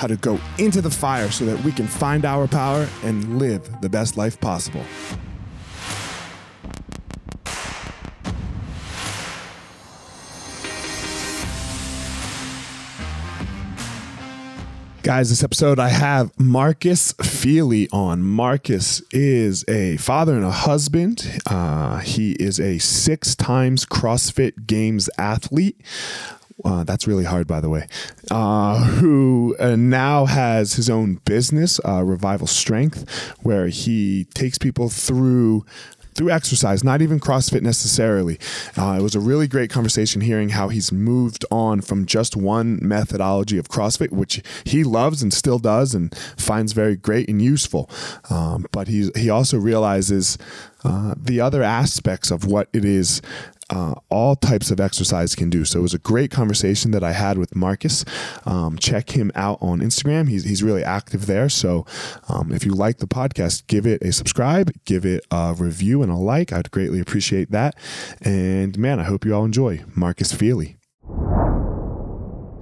how to go into the fire so that we can find our power and live the best life possible. Guys, this episode I have Marcus Filly on. Marcus is a father and a husband. Uh, he is a six times CrossFit Games athlete. Uh, that's really hard, by the way. Uh, who uh, now has his own business, uh, Revival Strength, where he takes people through through exercise, not even CrossFit necessarily. Uh, it was a really great conversation hearing how he's moved on from just one methodology of CrossFit, which he loves and still does and finds very great and useful. Um, but he, he also realizes uh, the other aspects of what it is uh, all types of exercise can do. So it was a great conversation that I had with Marcus. Um, check him out on Instagram. He's, he's really active there. So um, if you like the podcast, give it a subscribe, give it a review and a like. I'd greatly appreciate that. And man, I hope you all enjoy Marcus Filly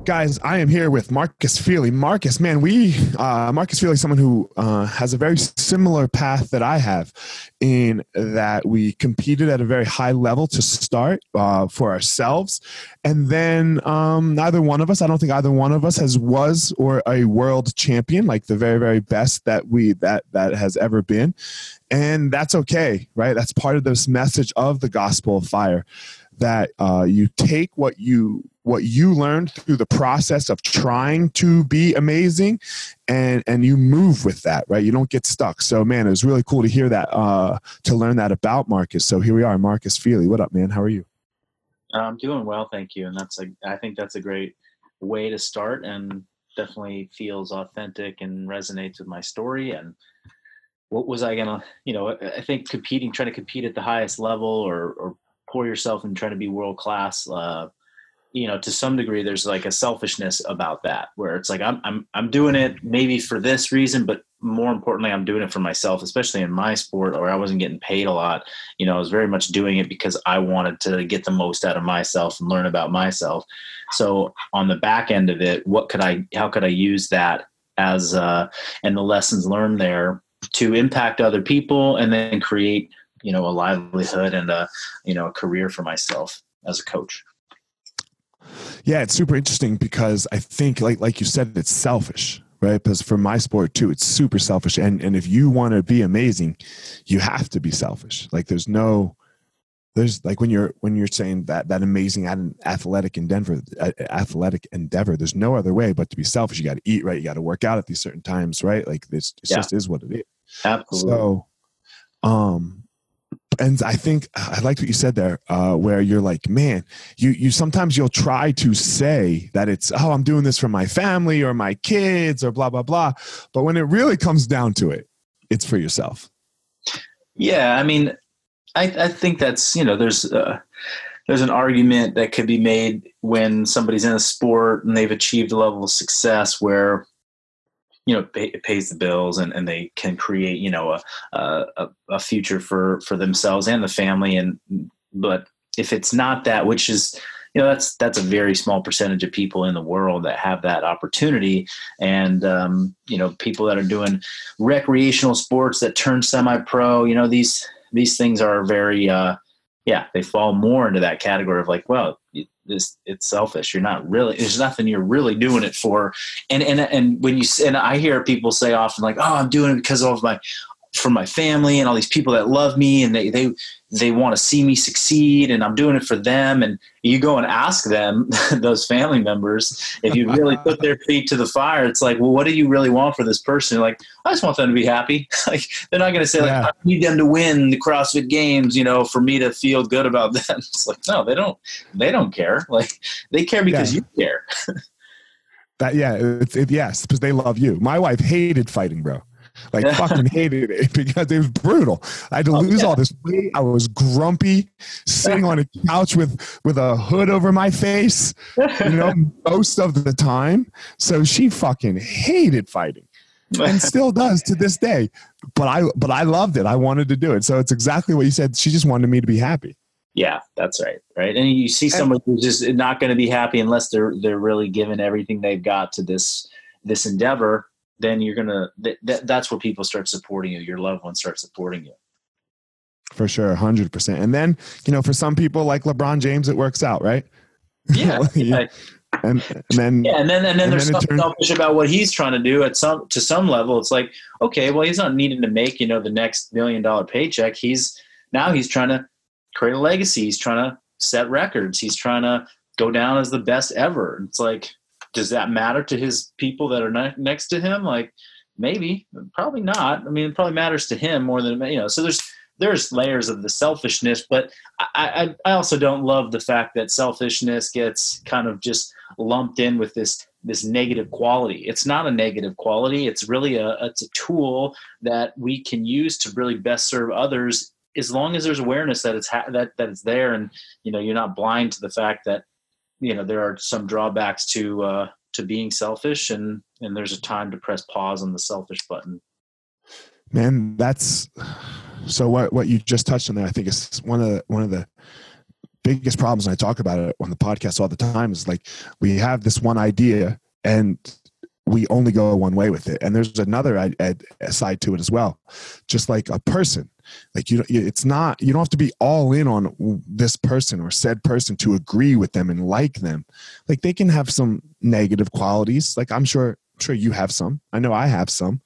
guys, I am here with Marcus Filly. Marcus, man, we uh, Marcus Filly, someone who uh, has a very similar path that I have, in that we competed at a very high level to start uh, for ourselves, and then um, neither one of us, I don't think either one of us has was or a world champion, like the very very best that we that that has ever been, and that's okay, right? That's part of this message of the gospel of fire that uh, you take what you what you learned through the process of trying to be amazing and and you move with that right? You don't get stuck. So man it was really cool to hear that uh, to learn that about marcus. So here we are marcus filly. What up man? How are you? I'm doing well thank you. And that's like i think that's a great way to start and definitely feels authentic and resonates with my story. And what was i gonna you know i think competing trying to compete at the highest level or, or pour yourself and try to be world class uh, you know to some degree there's like a selfishness about that where it's like I'm, I'm i'm doing it maybe for this reason but more importantly i'm doing it for myself especially in my sport where i wasn't getting paid a lot. You know i was very much doing it because i wanted to get the most out of myself and learn about myself. So on the back end of it what could i how could i use that as uh and the lessons learned there to impact other people and then create you know a livelihood and a you know a career for myself as a coach yeah it's super interesting because i think like like you said it's selfish right? Because for my sport too, it's super selfish. And and if you want to be amazing, you have to be selfish. Like there's no there's like when you're when you're saying that that amazing athletic endeavor athletic endeavor there's no other way but to be selfish you got to eat right you got to work out at these certain times right like this it yeah. just is what it is absolutely so um and I think I liked what you said there, uh, where you're like, man, you you sometimes you'll try to say that it's oh I'm doing this for my family or my kids or blah blah blah, but when it really comes down to it, it's for yourself. Yeah, I mean, I I think that's you know there's uh, there's an argument that could be made when somebody's in a sport and they've achieved a level of success where you know it pays the bills and, and they can create you know a, a a future for for themselves and the family. And but if it's not that which is you know that's that's a very small percentage of people in the world that have that opportunity. And um, you know people that are doing recreational sports that turn semi-pro you know these these things are very uh, yeah they fall more into that category of like well this it's selfish. You're not really there's nothing you're really doing it for. And and and when you and i hear people say often like oh i'm doing it because of my for my family and all these people that love me and they they they want to see me succeed and I'm doing it for them. And you go and ask them those family members if you really put their feet to the fire it's like well what do you really want for this person? You're like I just want them to be happy. Like they're not going to say like. I need them to win the CrossFit games you know for me to feel good about them. It's like no they don't they don't care. Like they care because yeah. you care. That yeah it's it, yes because they love you. My wife hated fighting bro like fucking hated it because it was brutal. I had to oh, lose yeah. all this weight. I was grumpy, sitting on a couch with with a hood over my face, you know, most of the time. So she fucking hated fighting. and still does to this day. But I but I loved it. I wanted to do it. So it's exactly what you said. She just wanted me to be happy. Yeah, that's right. Right. And you see someone who's just not going to be happy unless they're they're really giving everything they've got to this this endeavor then you're gonna th- th- that's where people start supporting you. Your loved ones start supporting you. For sure 100% and then you know for some people like lebron james it works out right? Yeah, yeah. And, and, then yeah and then and then and there's then something turns- selfish about what he's trying to do at some to some level. It's like okay well he's not needing to make you know the next million dollar paycheck. He's now he's trying to create a legacy. He's trying to set records. He's trying to go down as the best ever. It's like does that matter to his people that are ne- next to him? Like maybe, probably not. I mean, it probably matters to him more than you know. So there's there's layers of the selfishness, but I, I, I also don't love the fact that selfishness gets kind of just lumped in with this this negative quality. It's not a negative quality. It's really a it's a tool that we can use to really best serve others as long as there's awareness that it's ha- that that it's there and you know you're not blind to the fact that you know there are some drawbacks to uh, to being selfish, and and there's a time to press pause on the selfish button. Man, that's so. What what you just touched on there, I think is one of the, one of the biggest problems. And I talk about it on the podcast all the time. Is like we have this one idea, and we only go one way with it and there's another side to it as well just like a person like you it's not you don't have to be all in on this person or said person to agree with them and like them. Like they can have some negative qualities. Like i'm sure sure you have some. I know i have some.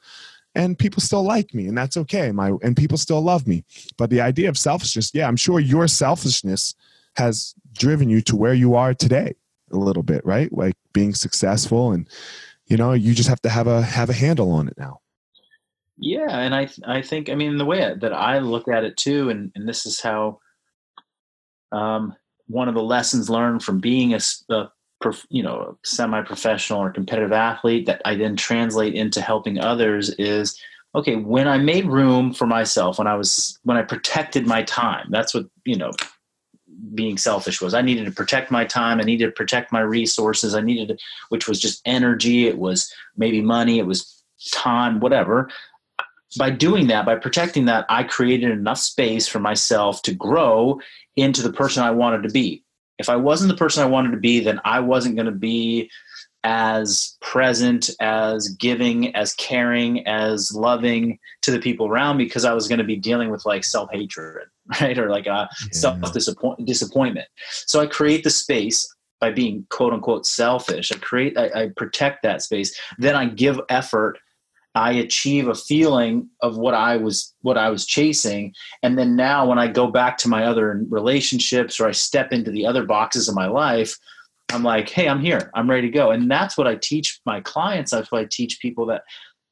And people still like me and that's okay. My and people still love me. But the idea of selfishness yeah i'm sure your selfishness has driven you to where you are today a little bit right? Like being successful and you know you just have to have a have a handle on it now yeah and i i think i mean the way that i look at it too and and this is how um one of the lessons learned from being a, a you know semi-professional or competitive athlete that i then translate into helping others is okay when i made room for myself when i was when i protected my time that's what you know being selfish was. I needed to protect my time. I needed to protect my resources. I needed, to, which was just energy. It was maybe money. It was time, whatever. By doing that, by protecting that, I created enough space for myself to grow into the person I wanted to be. If I wasn't the person I wanted to be, then I wasn't going to be as present, as giving, as caring, as loving to the people around me because I was going to be dealing with like self hatred, right? Or like a yeah. self disappointment. So I create the space. by being quote unquote selfish. I create, I, I protect that space. Then I give effort. I achieve a feeling of what I was what I was chasing, and then now when I go back to my other relationships or I step into the other boxes of my life, I'm like, hey, I'm here. I'm ready to go. And that's what I teach my clients. That's what I teach people that,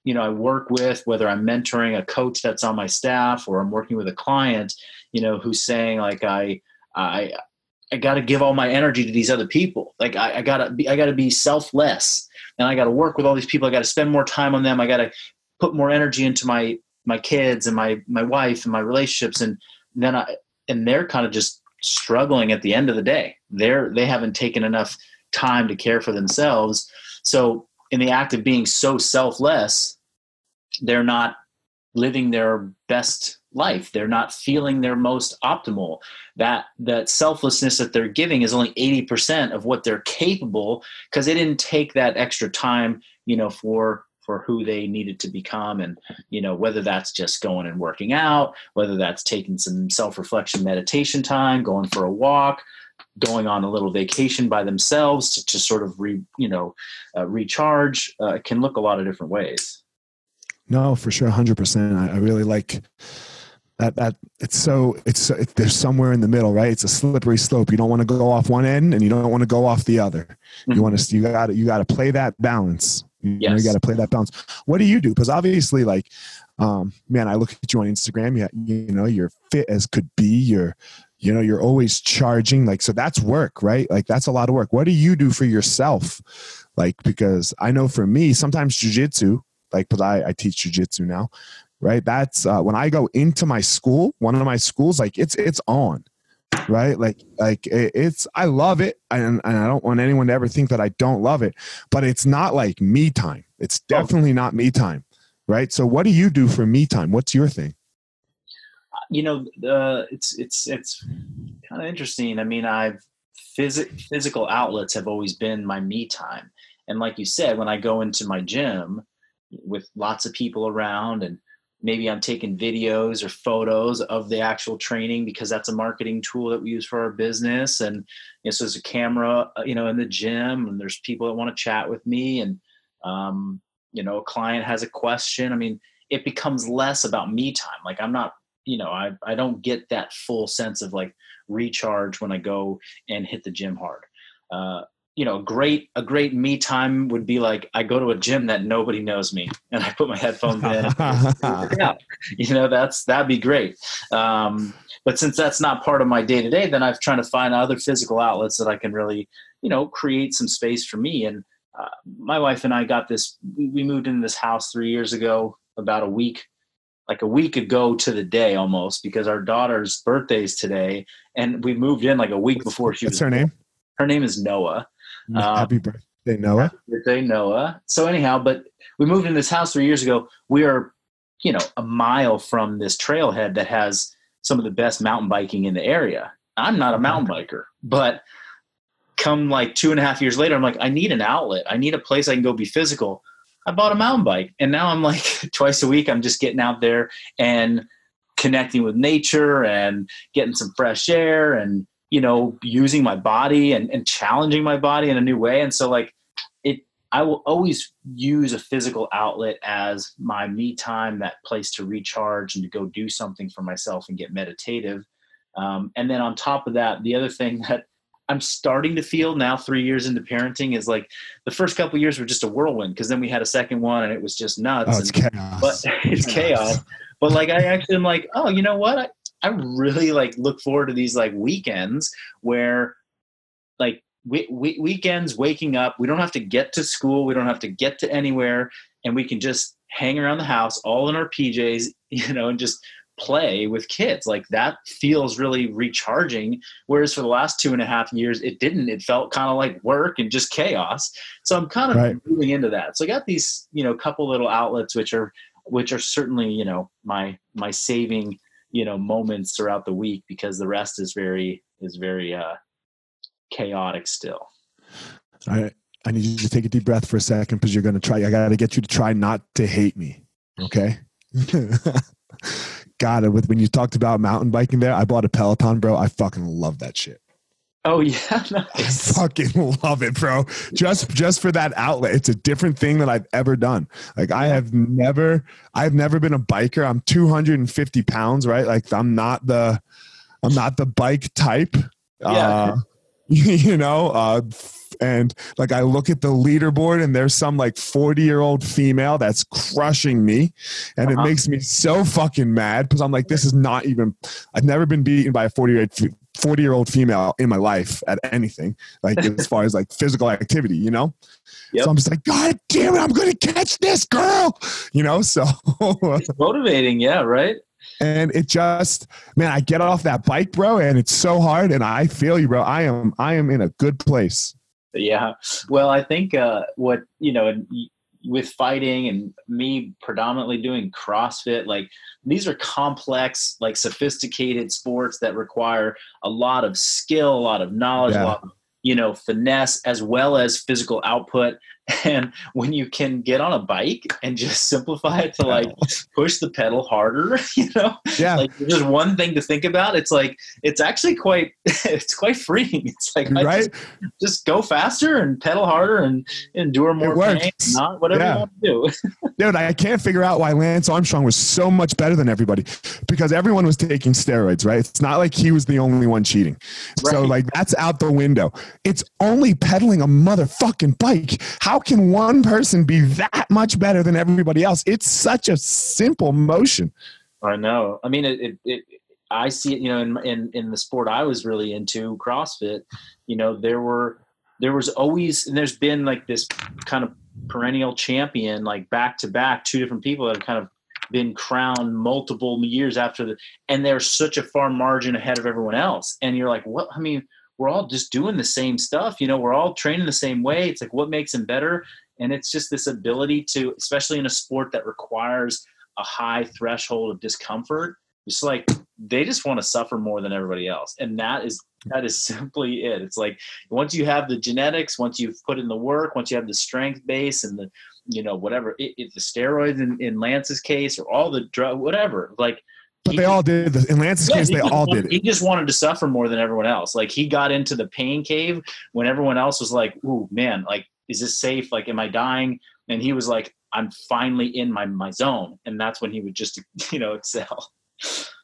you know, I work with, whether I'm mentoring a coach that's on my staff or I'm working with a client, you know, who's saying like, I, I, I got to give all my energy to these other people. Like I, I gotta be, I gotta be selfless and I got to work with all these people. I got to spend more time on them. I got to put more energy into my, my kids and my, my wife and my relationships. And then I, and they're kind of just struggling at the end of the day. They're they haven't taken enough time to care for themselves. So in the act of being so selfless, they're not living their best life. They're not feeling their most optimal. That that selflessness that they're giving is only 80% of what they're capable because they didn't take that extra time, you know, for for who they needed to become and you know whether that's just going and working out whether that's taking some self-reflection meditation time going for a walk going on a little vacation by themselves to, to sort of re, you know uh, recharge uh, can look a lot of different ways no for sure 100% i, I really like that that it's so it's it, there's somewhere in the middle right it's a slippery slope you don't want to go off one end and you don't want to go off the other mm-hmm. you want to you got to you got to play that balance you, yes. know, you got to play that balance. What do you do? Because obviously, like, um, man, I look at you on Instagram. You, you know, you're fit as could be. You're, you know, you're always charging. Like, so that's work, right? Like, that's a lot of work. What do you do for yourself? Like, because I know for me, sometimes jujitsu, like, because I, I teach jujitsu now, right? That's uh, when I go into my school. One of my schools, like, it's it's on right like like it's i love it and, and i don't want anyone to ever think that i don't love it but it's not like me time it's oh. definitely not me time right so what do you do for me time what's your thing you know uh, it's it's it's kind of interesting i mean i've phys- physical outlets have always been my me time and like you said when i go into my gym with lots of people around and maybe I'm taking videos or photos of the actual training because that's a marketing tool that we use for our business. And you know, so there's a camera, uh, you know, in the gym, and there's people that want to chat with me, and um, you know, a client has a question. I mean, it becomes less about me time. Like I'm not, you know, I I don't get that full sense of like recharge when I go and hit the gym hard. Uh, you know, great a great me time would be like I go to a gym that nobody knows me, and I put my headphones in. yeah, you know, that's that'd be great. Um, but since that's not part of my day to day, then I'm trying to find other physical outlets that I can really, you know, create some space for me. And uh, my wife and I got this. We moved into this house three years ago, about a week like a week ago to the day almost because our daughter's birthday is today and we moved in like a week before she What's was her name her name is noah um, happy birthday, Noah. Happy birthday, Noah. So anyhow, but we moved in this house three years ago. We are, you know, a mile from this trailhead that has some of the best mountain biking in the area. I'm not a mountain biker, but come like two and a half years later, I'm like, I need an outlet. I need a place I can go be physical. I bought a mountain bike, and now I'm like twice a week. I'm just getting out there and connecting with nature and getting some fresh air and you know, using my body and, and challenging my body in a new way. And so like it I will always use a physical outlet as my me time, that place to recharge and to go do something for myself and get meditative. Um, and then on top of that, the other thing that I'm starting to feel now, three years into parenting, is like the first couple years were just a whirlwind because then we had a second one and it was just nuts. Oh, it's and, chaos. But it's chaos. But like I actually am like, oh, you know what? I, really like look forward to these like weekends where like we, we, weekends waking up we don't have to get to school we don't have to get to anywhere and we can just hang around the house all in our pjs you know and just play with kids. Like that feels really recharging whereas for the last two and a half years it didn't. It felt kind of like work and just chaos. So i'm kind of right. moving into that. So i got these you know couple little outlets which are which are certainly you know my my saving you know moments throughout the week because the rest is very is very uh chaotic still. Right i need you to take a deep breath for a second because you're going to try i got to get you to try not to hate me okay? Got it. With when you talked about mountain biking there i bought a peloton bro. I fucking love that shit Oh yeah, nice. I fucking love it, bro. Just just for that outlet, it's a different thing that I've ever done. Like I have never, I've never been a biker. I'm 250 pounds, right? Like I'm not the, I'm not the bike type. Yeah. Uh, you know, uh, and like I look at the leaderboard and there's some like 40 year old female that's crushing me. And uh-huh. it makes me so fucking mad because I'm like, this is not even, I've never been beaten by a 40 year 40 year old female in my life at anything, like as far as like physical activity, you know? Yep. So I'm just like, God damn it, I'm going to catch this girl, you know? So it's motivating. Yeah. Right. And it just, man, I get off that bike, bro, and it's so hard. And I feel you, bro. I am, I am in a good place. Yeah. Well, I think uh, what, you know, with fighting and me predominantly doing CrossFit, like these are complex, like sophisticated sports that require a lot of skill, a lot of knowledge, yeah. a lot of, you know, finesse, as well as physical output and when you can get on a bike and just simplify it to like push the pedal harder you know? Yeah. Like just one thing to think about. It's like it's actually quite it's quite freeing. It's like right? just, just, go faster and pedal harder and endure more pain not whatever yeah. you want to do. Dude i can't figure out why lance armstrong was so much better than everybody because everyone was taking steroids right? It's not like he was the only one cheating. Right. so like that's out the window. It's only pedaling a motherfucking bike. How can one person be that much better than everybody else? It's such a simple motion. I know. I mean, it, it, it I see it, you know, in, in, in the sport I was really into CrossFit, you know, there were, there was always, and there's been like this kind of perennial champion, like back to back, two different people that have kind of been crowned multiple years after the, and they're such a far margin ahead of everyone else. And you're like, what, I mean, we're all just doing the same stuff. You know, we're all training the same way. It's like what makes them better? And it's just this ability to, especially in a sport that requires a high threshold of discomfort, it's like they just want to suffer more than everybody else. And that is that is simply it. It's like once you have the genetics, once you've put in the work, once you have the strength base and the, you know, whatever, it, it, the steroids in, in Lance's case or all the drug, whatever, like but they all did. In Lance's yeah, case, they all wanted, did it. He just wanted to suffer more than everyone else. Like he got into the pain cave when everyone else was like, "Ooh, man, like, is this safe? Like, am I dying?" And he was like, "I'm finally in my my zone," and that's when he would just, you know, excel.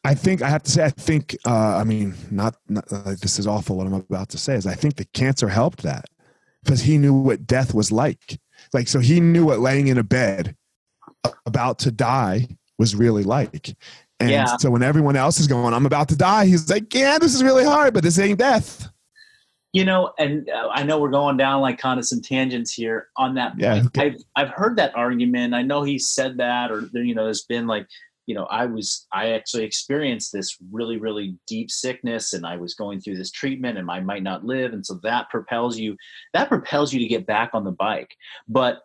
I think I have to say, I think, uh, I mean, not, not uh, this is awful. What I'm about to say is, I think the cancer helped that because he knew what death was like. Like, so he knew what laying in a bed about to die was really like. And yeah. so when everyone else is going, I'm about to die, he's like, yeah, this is really hard, but this ain't death. You know, and uh, I know we're going down like kind of some tangents here on that. Yeah. I've I've heard that argument. I know he said that, or you know, there's been like, you know, I was I actually experienced this really really deep sickness, and I was going through this treatment, and I might not live, and so that propels you. That propels you to get back on the bike, but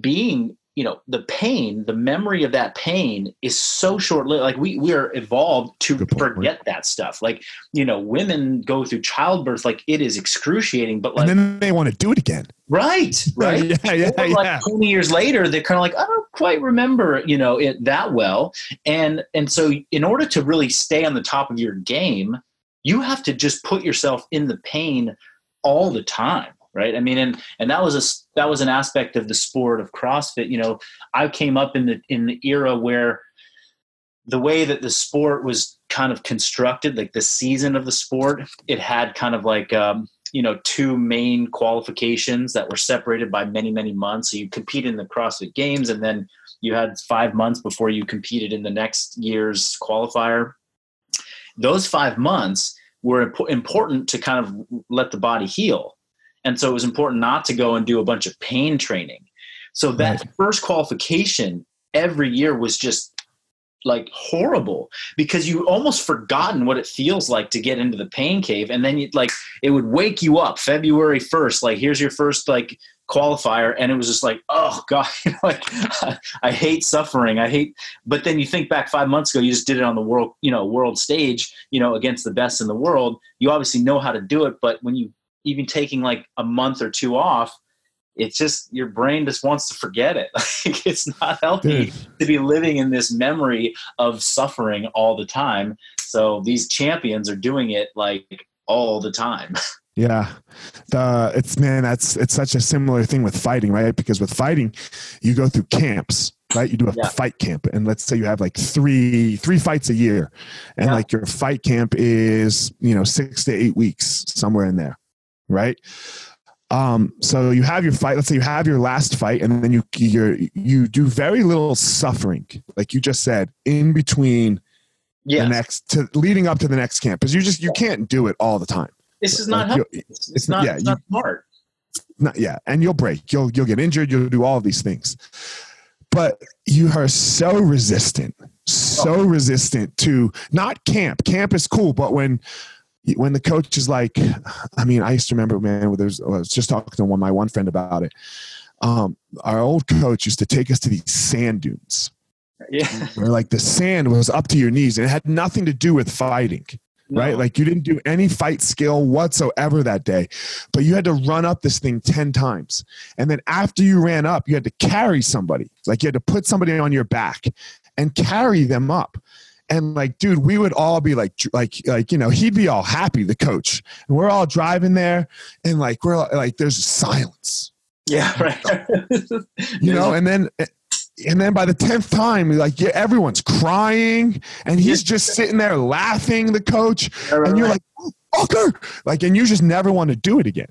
being you know the pain the memory of that pain is so short lived like we we are evolved to forget that stuff. Like you know women go through childbirth like it is excruciating but like and then they want to do it again. Right right? yeah yeah, yeah, like 20 years later they're kind of like i don't quite remember you know it that well. And and so in order to really stay on the top of your game you have to just put yourself in the pain all the time right? I mean and and that was a that was an aspect of the sport of crossfit you know i came up in the in the era where the way that the sport was kind of constructed like the season of the sport it had kind of like um, you know two main qualifications that were separated by many many months. So you compete in the crossfit games and then you had five months before you competed in the next year's qualifier. Those five months were important to kind of let the body heal and so it was important not to go and do a bunch of pain training. So that right. first qualification every year was just like horrible because you almost forgotten what it feels like to get into the pain cave and then you like it would wake you up February 1st like here's your first like qualifier and it was just like oh god like I hate suffering I hate but then you think back 5 months ago you just did it on the world you know world stage you know against the best in the world you obviously know how to do it but when you even taking like a month or two off, it's just your brain just wants to forget it. Like it's not healthy Dude. to be living in this memory of suffering all the time. So these champions are doing it like all the time. Yeah, the it's man, that's it's such a similar thing with fighting, right? Because with fighting, you go through camps, right? You do a Yeah. fight camp, and let's say you have like three three fights a year, and Yeah. like your fight camp is you know six to eight weeks somewhere in there, right? Um, so you have your fight. Let's say you have your last fight, and then you you you do very little suffering, like you just said, in between Yeah, the next to leading up to the next camp, because you just you can't do it all the time. this is not Like. It's, it's- not. yeah, it's not smart. not yeah and you'll break you'll you'll get injured you'll do all these things but you are so resistant so resistant to not camp camp is cool but when when the coach is like i mean i used to remember man there's i was just talking to one my one friend about it um, our old coach used to take us to these sand dunes Yeah, where like the sand was up to your knees and it had nothing to do with fighting right? Like you didn't do any fight skill whatsoever that day, but you had to run up this thing 10 times. And then after you ran up, you had to carry somebody. Like you had to put somebody on your back and carry them up. And like, dude, we would all be like, like, like, you know, he'd be all happy, the coach. And we're all driving there and like, we're like, there's silence, yeah, right. you know, and then, and then by the 10th time, like, yeah, everyone's crying and he's just sitting there laughing, the coach and you're like, "Oh, fucker, like, and you just never want to do it again.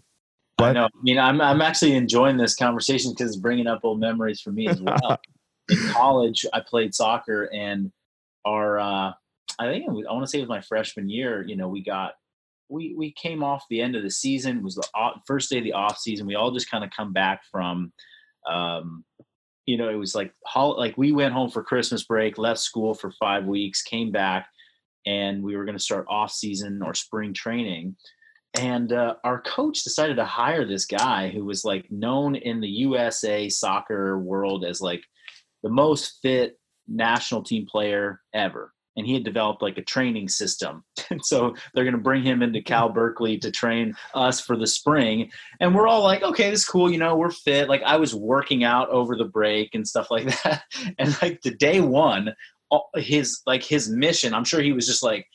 I But- know. I mean, I'm I'm actually enjoying this conversation because it's bringing up old memories for me as well. In college, I played soccer, and our uh, I think was, I want to say it was my freshman year. You know, we got we we came off the end of the season. Was the off, first day of the off season. We all just kind of come back from. Um, you know, it was like like we went home for Christmas break, left school for five weeks, came back, and we were going to start off season or spring training and uh, our coach decided to hire this guy who was like known in the USA soccer world as like the most fit national team player ever. And he had developed like a training system. And so they're going to bring him into Cal Berkeley to train us for the spring. And we're all like, okay, this is cool. You know, we're fit. Like I was working out over the break and stuff like that. And like the day one, his like his mission, I'm sure he was just like,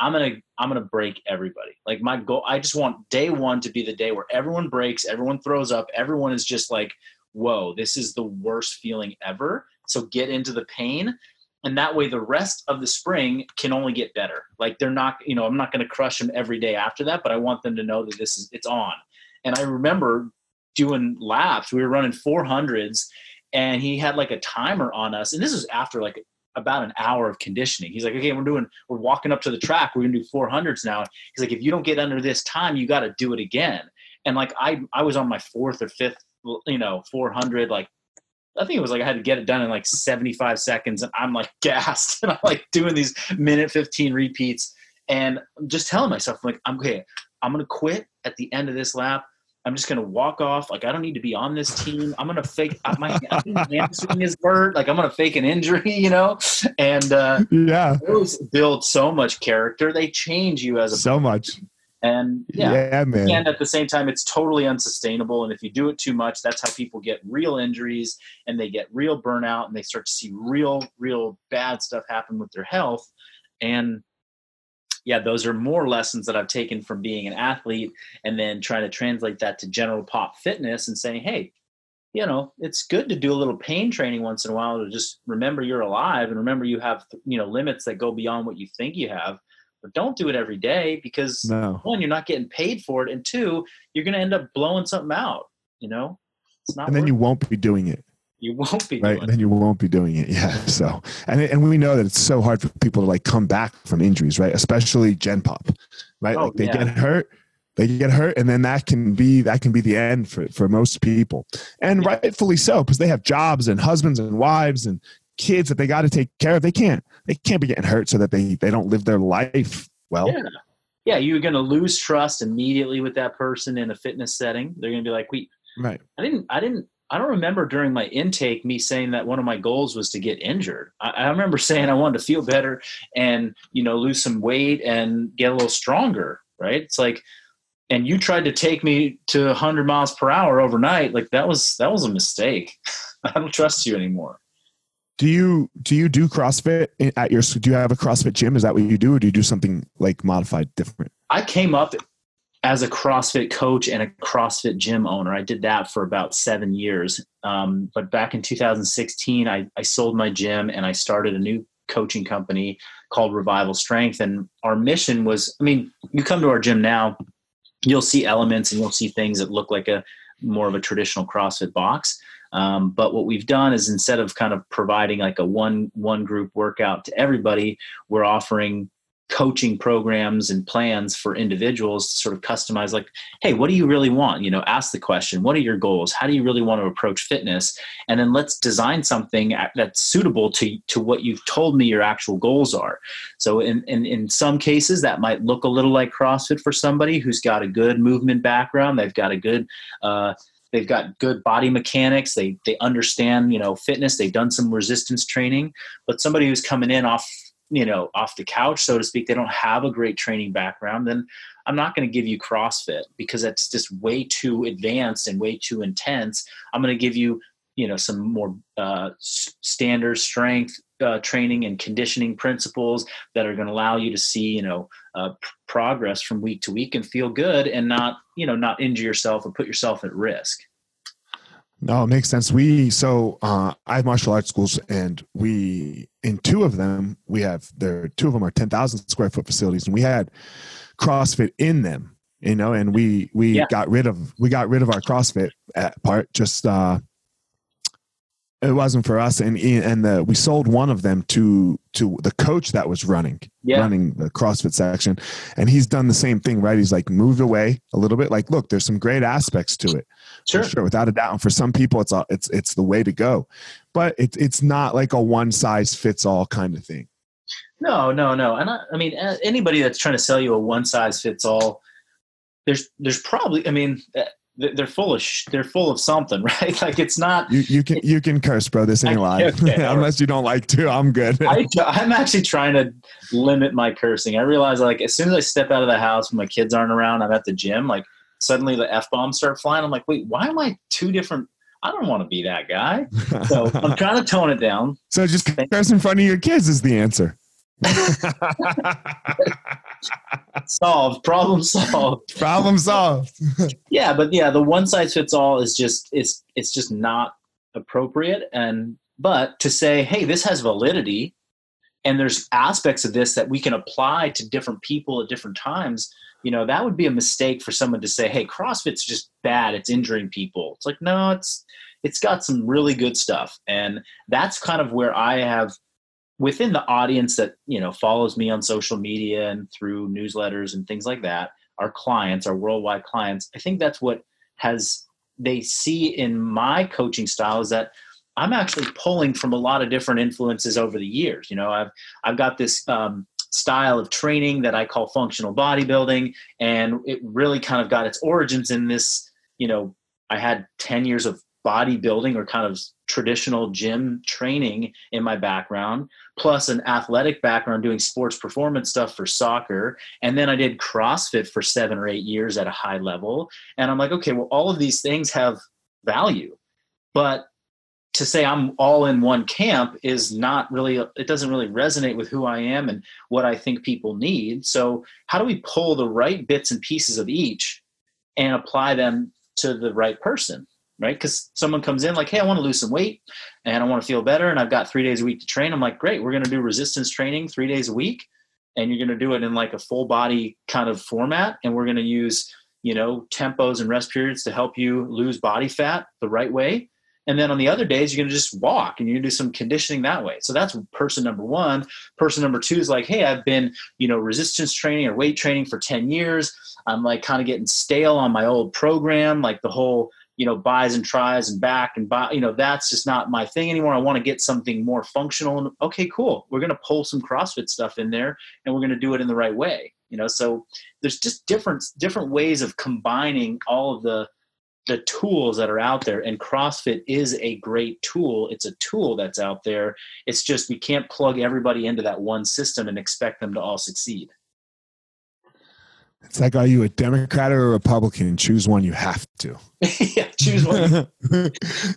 I'm gonna I'm gonna break everybody. Like my goal, I just want day one to be the day where everyone breaks, everyone throws up, everyone is just like, whoa, this is the worst feeling ever. So get into the pain, and that way the rest of the spring can only get better. Like they're not, you know, I'm not gonna crush them every day after that, but I want them to know that this is it's on. And I remember doing laps. We were running 400s, and he had like a timer on us, and this was after like about an hour of conditioning. He's like, okay, we're doing, we're walking up to the track. We're gonna do 400s now. He's like, if you don't get under this time, you got to do it again. And like, I, I was on my fourth or fifth, you know, 400. Like, I think it was like I had to get it done in like 75 seconds, and I'm like gassed, and I'm like doing these minute 15 repeats, and I'm just telling myself, like, I'm okay. I'm gonna quit at the end of this lap. I'm just gonna walk off. Like I don't need to be on this team. I'm gonna fake my, hamstring is hurt. Like I'm gonna fake an injury, you know. And uh, Yeah, those build so much character. They change you as a so much. And Yeah, yeah. man. And at the same time, it's totally unsustainable. And if you do it too much, that's how people get real injuries and they get real burnout and they start to see real, real bad stuff happen with their health. And yeah, those are more lessons that I've taken from being an athlete and then trying to translate that to general pop fitness and saying, hey, you know, it's good to do a little pain training once in a while to just remember you're alive and remember you have, you know, limits that go beyond what you think you have. But don't do it every day because No. one, you're not getting paid for it, and two, you're going to end up blowing something out. You know, it's not. And then you won't be doing it, you won't be right? Then you won't be doing it. Yeah. So, and and we know that it's so hard for people to like come back from injuries, right? Especially Gen Pop, right? Oh, like they yeah. get hurt, they get hurt, and then that can be that can be the end for for most people, and Yeah. rightfully so because they have jobs and husbands and wives and kids that they got to take care of. They can't they can't be getting hurt so that they they don't live their life well. Yeah. Yeah, you're going to lose trust immediately with that person in a fitness setting. They're going to be like, "We, Right. I didn't, I didn't, I don't remember during my intake me saying that one of my goals was to get injured. I, I remember saying I wanted to feel better and you know lose some weight and get a little stronger. Right? It's like, and you tried to take me to 100 miles per hour overnight. Like that was that was a mistake. I don't trust you anymore. Do you do you do CrossFit at your? Do you have a CrossFit gym? Is that what you do, or do you do something like modified different? I came up as a CrossFit coach and a CrossFit gym owner. I did that for about seven years. Um, but back in 2016, I, I sold my gym and I started a new coaching company called Revival Strength. And our mission was I mean, you come to our gym now, you'll see elements and you'll see things that look like a more of a traditional CrossFit box. Um, but what we've done is instead of kind of providing like a one one group workout to everybody, we're offering coaching programs and plans for individuals to sort of customize like hey what do you really want? You know ask the question what are your goals? How do you really want to approach fitness? And then let's design something that's suitable to to what you've told me your actual goals are. So in in, in some cases that might look a little like crossfit for somebody who's got a good movement background. They've got a good uh, they've got good body mechanics. They they understand you know fitness. They've done some resistance training. But somebody who's coming in off you know off the couch so to speak they don't have a great training background then i'm not going to give you crossfit because that's just way too advanced and way too intense. I'm going to give you you know some more uh, standard strength uh, training and conditioning principles that are going to allow you to see you know uh, p- progress from week to week and feel good and not you know not injure yourself or put yourself at risk no, it makes sense. We so uh, I have martial arts schools, and we in two of them we have there. Two of them are ten thousand square foot facilities, and we had CrossFit in them. You know, and we we yeah. got rid of we got rid of our CrossFit part just uh, it wasn't for us. And and the, uh, we sold one of them to to the coach that was running yeah. running the crossfit section. And he's done the same thing right? He's like moved away a little bit. Like look there's some great aspects to it. Sure, sure without a doubt. And for some people it's a, it's it's the way to go. But it's it's not like a one size fits all kind of thing. No no no. And I, I mean anybody that's trying to sell you a one size fits all there's there's probably i mean they're full of sh- they're full of something, right? Like it's not. You, you can you can curse, bro. This ain't live, okay, unless you don't like to. I'm good. I, I'm actually trying to limit my cursing. I realize like as soon as I step out of the house when my kids aren't around, I'm at the gym. Like suddenly the f bombs start flying. I'm like, wait, why am I two different? I don't want to be that guy. So I'm trying to tone it down. So just curse in front of your kids is the answer. Solved. Problem solved. Problem solved. yeah, but yeah, the one size fits all is just it's it's just not appropriate. And but to say, hey, this has validity, and there's aspects of this that we can apply to different people at different times. You know, that would be a mistake for someone to say, hey, CrossFit's just bad. It's injuring people. It's like no, it's it's got some really good stuff, and that's kind of where I have within the audience that you know follows me on social media and through newsletters and things like that our clients our worldwide clients i think that's what has they see in my coaching style is that i'm actually pulling from a lot of different influences over the years. You know i've i've got this um, style of training that i call functional bodybuilding and it really kind of got its origins in this you know i had 10 years of bodybuilding or kind of traditional gym training in my background, plus an athletic background doing sports performance stuff for soccer. And then I did CrossFit for seven or eight years at a high level. And I'm like, okay, well, all of these things have value. But to say I'm all in one camp is not really, it doesn't really resonate with who I am and what I think people need. So, how do we pull the right bits and pieces of each and apply them to the right person? Right? Because someone comes in like, hey, I want to lose some weight and I want to feel better, and I've got three days a week to train. I'm like, great, we're going to do resistance training three days a week, and you're going to do it in like a full body kind of format, and we're going to use you know tempos and rest periods to help you lose body fat the right way. And then on the other days, you're going to just walk and to do some conditioning that way. So that's person number one. Person number two is like, hey, I've been, you know, resistance training or weight training for 10 years. I'm like kind of getting stale on my old program, like the whole you know bis and tris and back and buy you know that's just not my thing anymore. I want to get something more functional and okay cool. We're going to pull some crossfit stuff in there and we're going to do it in the right way you know? So there's just different different ways of combining all of the the tools that are out there and crossfit is a great tool. It's a tool that's out there. It's just we can't plug everybody into that one system and expect them to all succeed it's like, are you a Democrat or a Republican? Choose one. You have to. yeah, choose one.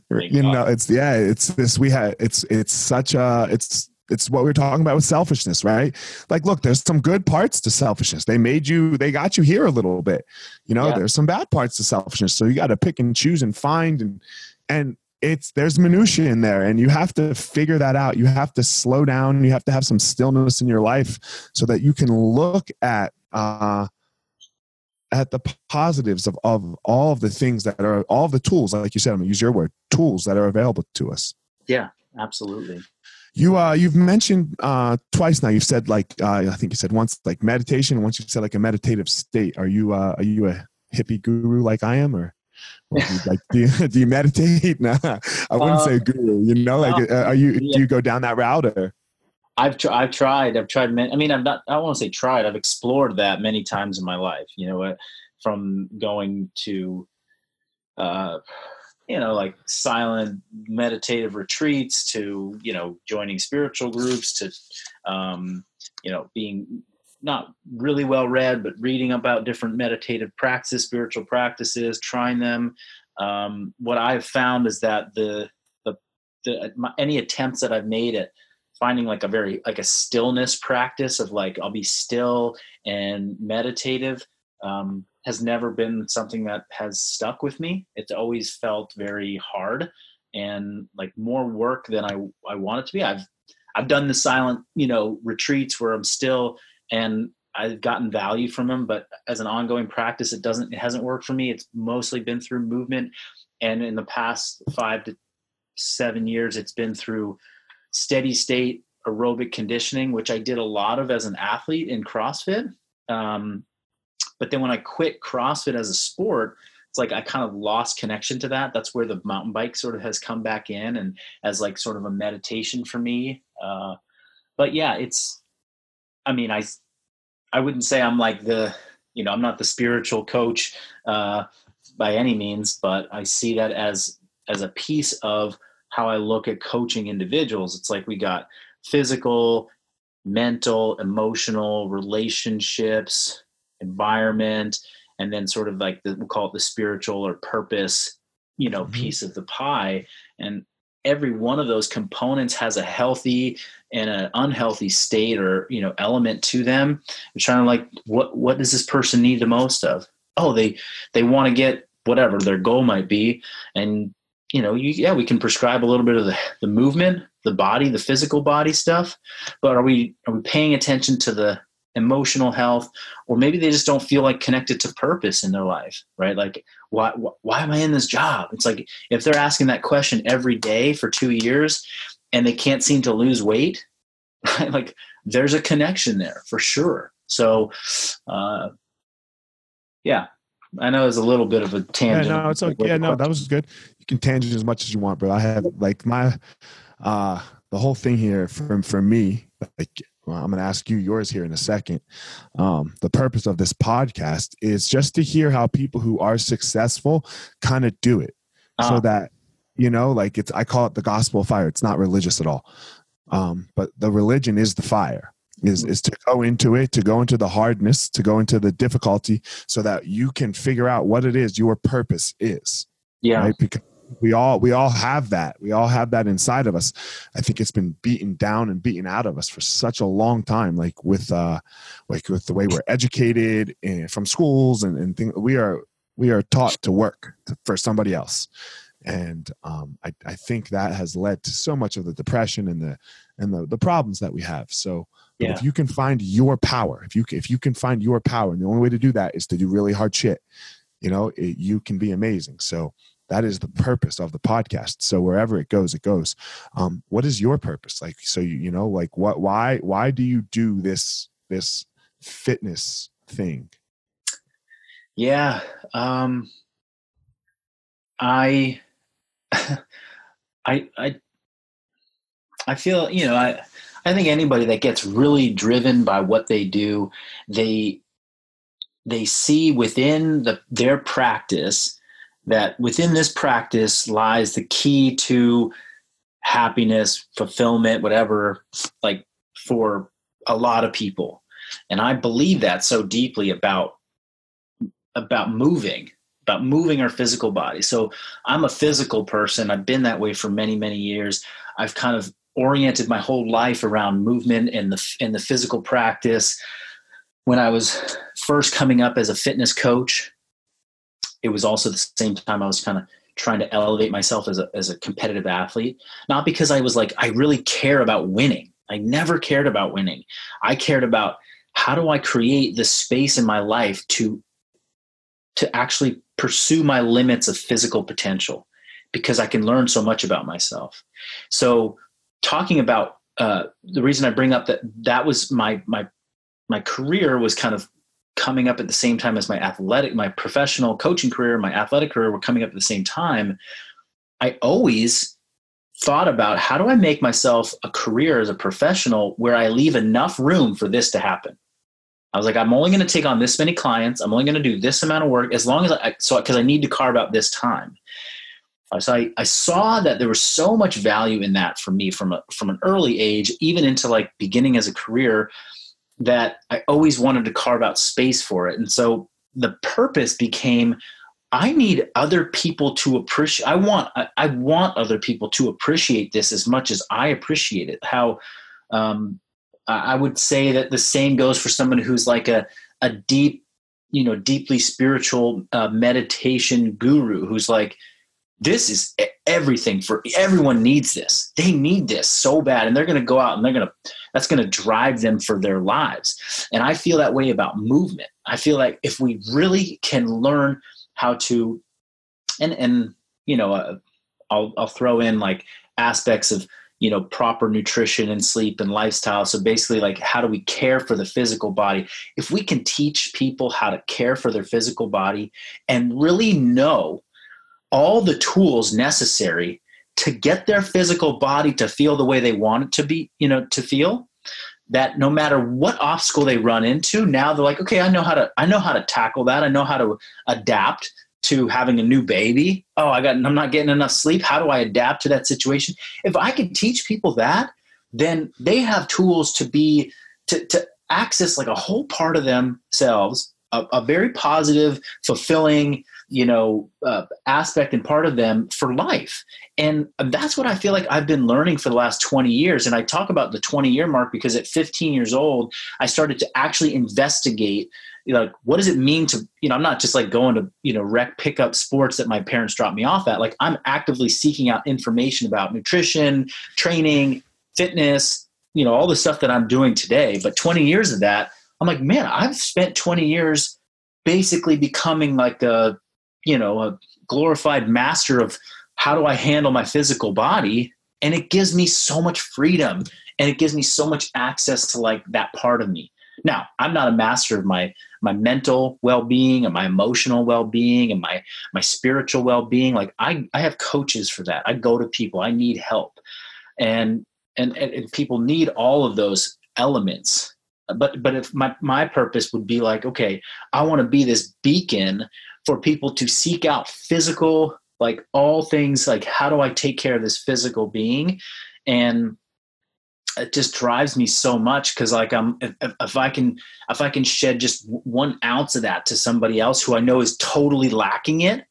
you know, it's yeah, it's this. We had it's it's such a it's it's what we are talking about with selfishness, right? Like, look, there's some good parts to selfishness. They made you, they got you here a little bit. You know, yeah. there's some bad parts to selfishness. So you got to pick and choose and find and and it's there's minutia in there and you have to figure that out you have to slow down you have to have some stillness in your life so that you can look at uh, at the positives of, of all of the things that are all the tools like you said i'm gonna use your word tools that are available to us. Yeah absolutely. You uh you've mentioned uh twice now you've said like uh, i think you said once like meditation once you said like a meditative state. Are you uh are you a hippie guru like i am or like do you, do you meditate? No i wouldn't um, say guru you know like uh, are you do you go down that route or I've tr- I've tried. I've tried. Many, I mean, I've not. I to say tried. I've explored that many times in my life. You know, from going to, uh, you know, like silent meditative retreats to you know joining spiritual groups to, um, you know, being not really well read, but reading about different meditative practices, spiritual practices, trying them. Um, what I've found is that the the, the my, any attempts that I've made at finding like a very like a stillness practice of like I'll be still and meditative um, has never been something that has stuck with me. It's always felt very hard and like more work than I I want it to be. I've I've done the silent you know retreats where I'm still and I've gotten value from them, but as an ongoing practice, it doesn't it hasn't worked for me. It's mostly been through movement, and in the past five to seven years, it's been through steady state aerobic conditioning, which I did a lot of as an athlete in CrossFit. Um, but then when I quit CrossFit as a sport, it's like I kind of lost connection to that. That's where the mountain bike sort of has come back in and as like sort of a meditation for me. Uh, but yeah, it's, I mean, I, I wouldn't say I'm like the, you know, I'm not the spiritual coach uh, by any means, but I see that as as a piece of how I look at coaching individuals. It's like we got physical, mental, emotional, relationships, environment, and then sort of like the, we'll call it the spiritual or purpose, you know, mm-hmm. piece of the pie. And every one of those components has a healthy and an unhealthy state or you know element to them. I'm trying to like what what does this person need the most of? Oh, they they want to get whatever their goal might be, and you know, you, yeah, we can prescribe a little bit of the, the movement, the body, the physical body stuff, but are we are we paying attention to the emotional health, or maybe they just don't feel like connected to purpose in their life, right? Like, why why am I in this job? It's like if they're asking that question every day for two years, and they can't seem to lose weight, right? Like, there's a connection there for sure. So, uh, yeah, I know it's a little bit of a tangent. Yeah, no, it's okay. Yeah, no, that was good. You can tangent as much as you want, bro. I have like my uh the whole thing here for for me, like well, I'm going to ask you yours here in a second. Um, the purpose of this podcast is just to hear how people who are successful kind of do it, uh-huh. so that you know, like it's I call it the gospel of fire. It's not religious at all, um, but the religion is the fire is is to go into it to go into the hardness to go into the difficulty so that you can figure out what it is your purpose is yeah. right? because we all we all have that. We all have that inside of us. I think it's been beaten down and beaten out of us for such a long time like with uh like with the way we're educated and from schools and, and things we are we are taught to work for somebody else and um, I, I think that has led to so much of the depression and the and the, the problems that we have so yeah. if you can find your power, if you if you can find your power, and the only way to do that is to do really hard shit, you know, it, you can be amazing. So that is the purpose of the podcast. So wherever it goes, it goes. Um, what is your purpose? Like, so you you know, like what? Why why do you do this this fitness thing? Yeah, um, I, I, I, I feel you know I I think anybody that gets really driven by what they do, they they see within the, their practice that within this practice lies the key to happiness, fulfillment, whatever, like for a lot of people. And I believe that so deeply about about moving, about moving our physical body. So I'm a physical person. I've been that way for many, many years. I've kind of oriented my whole life around movement and the and the physical practice. When I was first coming up as a fitness coach, it was also the same time I was kind of trying to elevate myself as a as a competitive athlete. Not because I was like I really care about winning. I never cared about winning. I cared about how do I create the space in my life to to actually pursue my limits of physical potential because I can learn so much about myself. So talking about uh, the reason I bring up that that was my my my career was kind of coming up at the same time as my athletic my professional coaching career my athletic career were coming up at the same time i always thought about how do i make myself a career as a professional where i leave enough room for this to happen I was like, I'm only going to take on this many clients. I'm only going to do this amount of work as long as I, so, because I need to carve out this time. So I, I saw that there was so much value in that for me from a, from an early age, even into like beginning as a career, that I always wanted to carve out space for it. And so the purpose became, I need other people to appreciate. I want I, I want other people to appreciate this as much as I appreciate it. How um, I would say that the same goes for someone who's like a, a deep, you know, deeply spiritual uh, meditation guru who's like, this is everything for everyone needs this. They need this so bad. And they're going to go out and they're going to, that's going to drive them for their lives. And I feel that way about movement. I feel like if we really can learn how to, and, and, you know, uh, I'll, I'll throw in like aspects of you know proper nutrition and sleep and lifestyle. So basically like how do we care for the physical body? If we can teach people how to care for their physical body and really know all the tools necessary to get their physical body to feel the way they want it to be you know to feel that no matter what obstacle they run into now they're like okay i know how to i know how to tackle that. I know how to adapt to having a new baby. Oh, I got I'm not getting enough sleep. How do I adapt to that situation? If I can teach people that, then they have tools to be to, to access like a whole part of themselves, a, a very positive, fulfilling, you know, uh, aspect and part of them for life. And that's what I feel like I've been learning for the last 20 years. And I talk about the 20 year mark because at 15 years old, I started to actually investigate like what does it mean to you know i'm not just like going to you know rec pick up sports that my parents dropped me off at like i'm actively seeking out information about nutrition training fitness you know all the stuff that i'm doing today but 20 years of that i'm like man i've spent 20 years basically becoming like a you know a glorified master of how do i handle my physical body and it gives me so much freedom and it gives me so much access to like that part of me now, I'm not a master of my my mental well-being and my emotional well-being and my my spiritual well-being. Like I I have coaches for that. I go to people. I need help. And and, and people need all of those elements. But but if my my purpose would be like, okay, I want to be this beacon for people to seek out physical like all things like how do I take care of this physical being? And it just drives me so much because like i'm if, if, i can if i can shed just one ounce of that to somebody else who i know is totally lacking it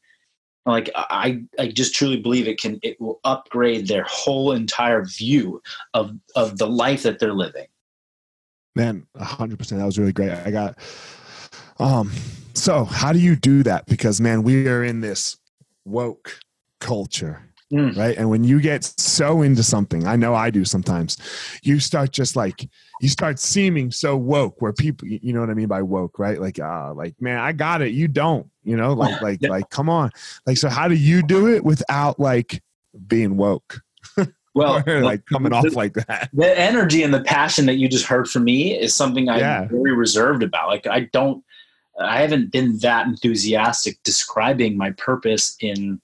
like i i just truly believe it can it will upgrade their whole entire view of of the life that they're living. Man 100% that was really great. I got um so how do you do that because man we are in this woke culture Mm. Right. And when you get so into something, I know I do sometimes, you start just like, you start seeming so woke where people, you know what I mean by woke, right? Like, uh, like, man, I got it. You don't, you know, like, like, yeah. like, come on. Like, so how do you do it without like being woke? Well, like coming the, off like that. The energy and the passion that you just heard from me is something I'm yeah. very reserved about. Like, I don't, I haven't been that enthusiastic describing my purpose in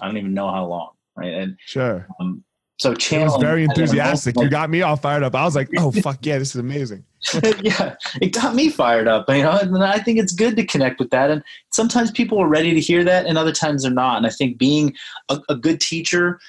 I don't even know how long, right? And sure. Um, so channel very enthusiastic. You got me all fired up. I was like, oh fuck yeah, this is amazing. yeah, it got me fired up. You know, and I think it's good to connect with that. And sometimes people are ready to hear that, and other times they're not. And I think being a, a good teacher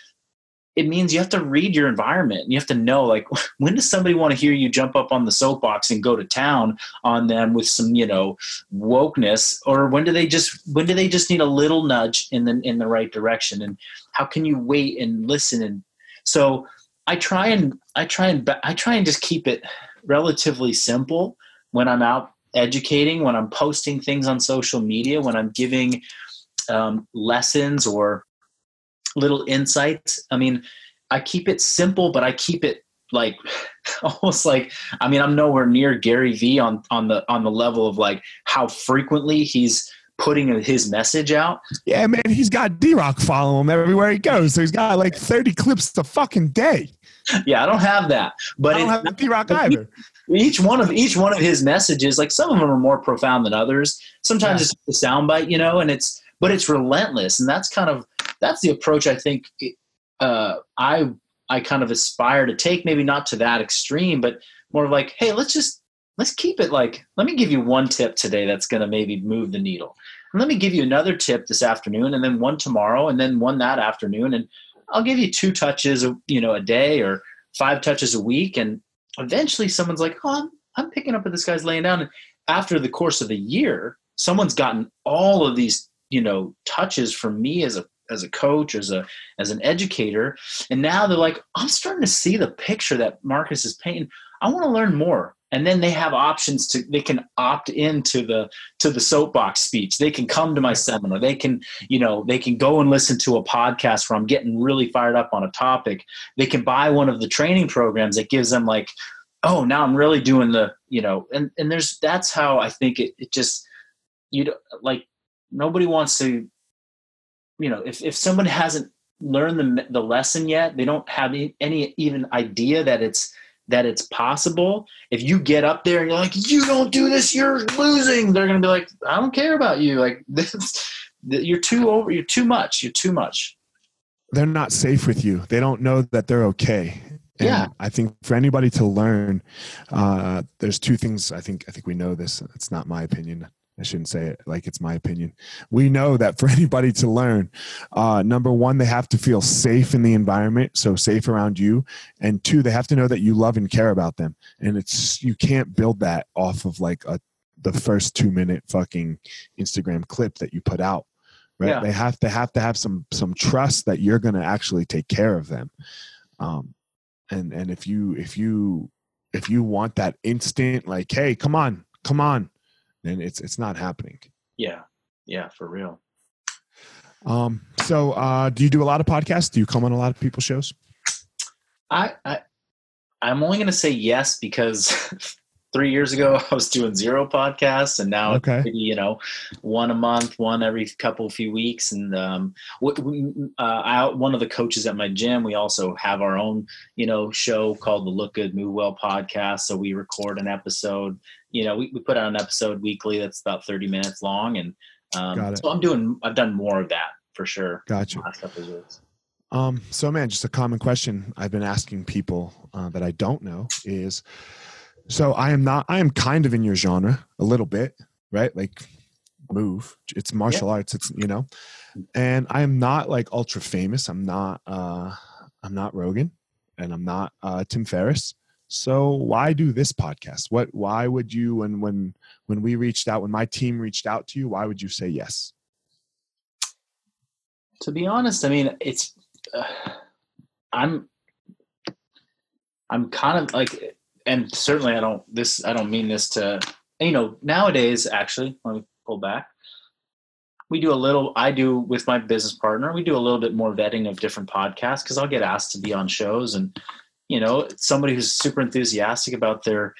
it means you have to read your environment. and You have to know, like, when does somebody want to hear you jump up on the soapbox and go to town on them with some, you know, wokeness, or when do they just when do they just need a little nudge in the in the right direction? And how can you wait and listen? And so, I try and I try and I try and just keep it relatively simple when I'm out educating, when I'm posting things on social media, when I'm giving um, lessons or little insights. I mean, I keep it simple, but I keep it like almost like I mean, I'm nowhere near Gary Vee on on the on the level of like how frequently he's putting his message out. Yeah, man, he's got D Rock following him everywhere he goes. So he's got like 30 clips a fucking day. Yeah, I don't have that. But I don't have D Rock either. Each one of each one of his messages, like some of them are more profound than others. Sometimes yeah. it's a soundbite, you know, and it's but it's relentless, and that's kind of that's the approach I think uh, I I kind of aspire to take. Maybe not to that extreme, but more like, hey, let's just let's keep it like let me give you one tip today that's going to maybe move the needle and let me give you another tip this afternoon and then one tomorrow and then one that afternoon and i'll give you two touches you know a day or five touches a week and eventually someone's like oh i'm, I'm picking up what this guy's laying down and after the course of a year someone's gotten all of these you know touches from me as a as a coach as a as an educator. And now they're like i'm starting to see the picture that marcus is painting. I want to learn more. And then they have options to they can opt into the to the soapbox speech. They can come to my seminar. They can you know they can go and listen to a podcast where i'm getting really fired up on a topic. They can buy one of the training programs that gives them like oh now i'm really doing the you know and and there's that's how i think it, it just you know like nobody wants to you know if, if someone hasn't learned the, the lesson yet they don't have any, any even idea that it's that it's possible. If you get up there and you're like, you don't do this, you're losing. They're gonna be like, I don't care about you. Like this, you're too over. You're too much. You're too much. They're not safe with you. They don't know that they're okay. And yeah. I think for anybody to learn, uh, there's two things. I think I think we know this. It's not my opinion. I shouldn't say it like it's my opinion. We know that for anybody to learn, uh, number one, they have to feel safe in the environment, so safe around you, and two, they have to know that you love and care about them. And it's you can't build that off of like a the first two minute fucking Instagram clip that you put out. Right? Yeah. They have to have to have some some trust that you're going to actually take care of them. Um, and and if you if you if you want that instant like, hey, come on, come on and it's it's not happening. Yeah, yeah, for real. Um. So, uh, do you do a lot of podcasts? Do you come on a lot of people's shows? I, I I'm only going to say yes because three years ago I was doing zero podcasts, and now okay. you know one a month, one every couple few weeks. And um, what, uh, I, one of the coaches at my gym, we also have our own you know show called the Look Good Move Well podcast. So we record an episode you know, we, we put out an episode weekly that's about 30 minutes long. And um, so I'm doing, I've done more of that for sure. Gotcha. Um, so man, just a common question I've been asking people uh, that I don't know is, so I am not, I am kind of in your genre a little bit, right? Like move, it's martial yeah. arts, it's, you know, and I am not like ultra famous. I'm not, uh, I'm not Rogan and I'm not uh, Tim Ferriss. So why do this podcast? What why would you when when when we reached out when my team reached out to you, why would you say yes? To be honest, I mean, it's uh, I'm I'm kind of like and certainly I don't this I don't mean this to you know, nowadays actually, let me pull back. We do a little I do with my business partner, we do a little bit more vetting of different podcasts because I'll get asked to be on shows and you know somebody who's super enthusiastic about their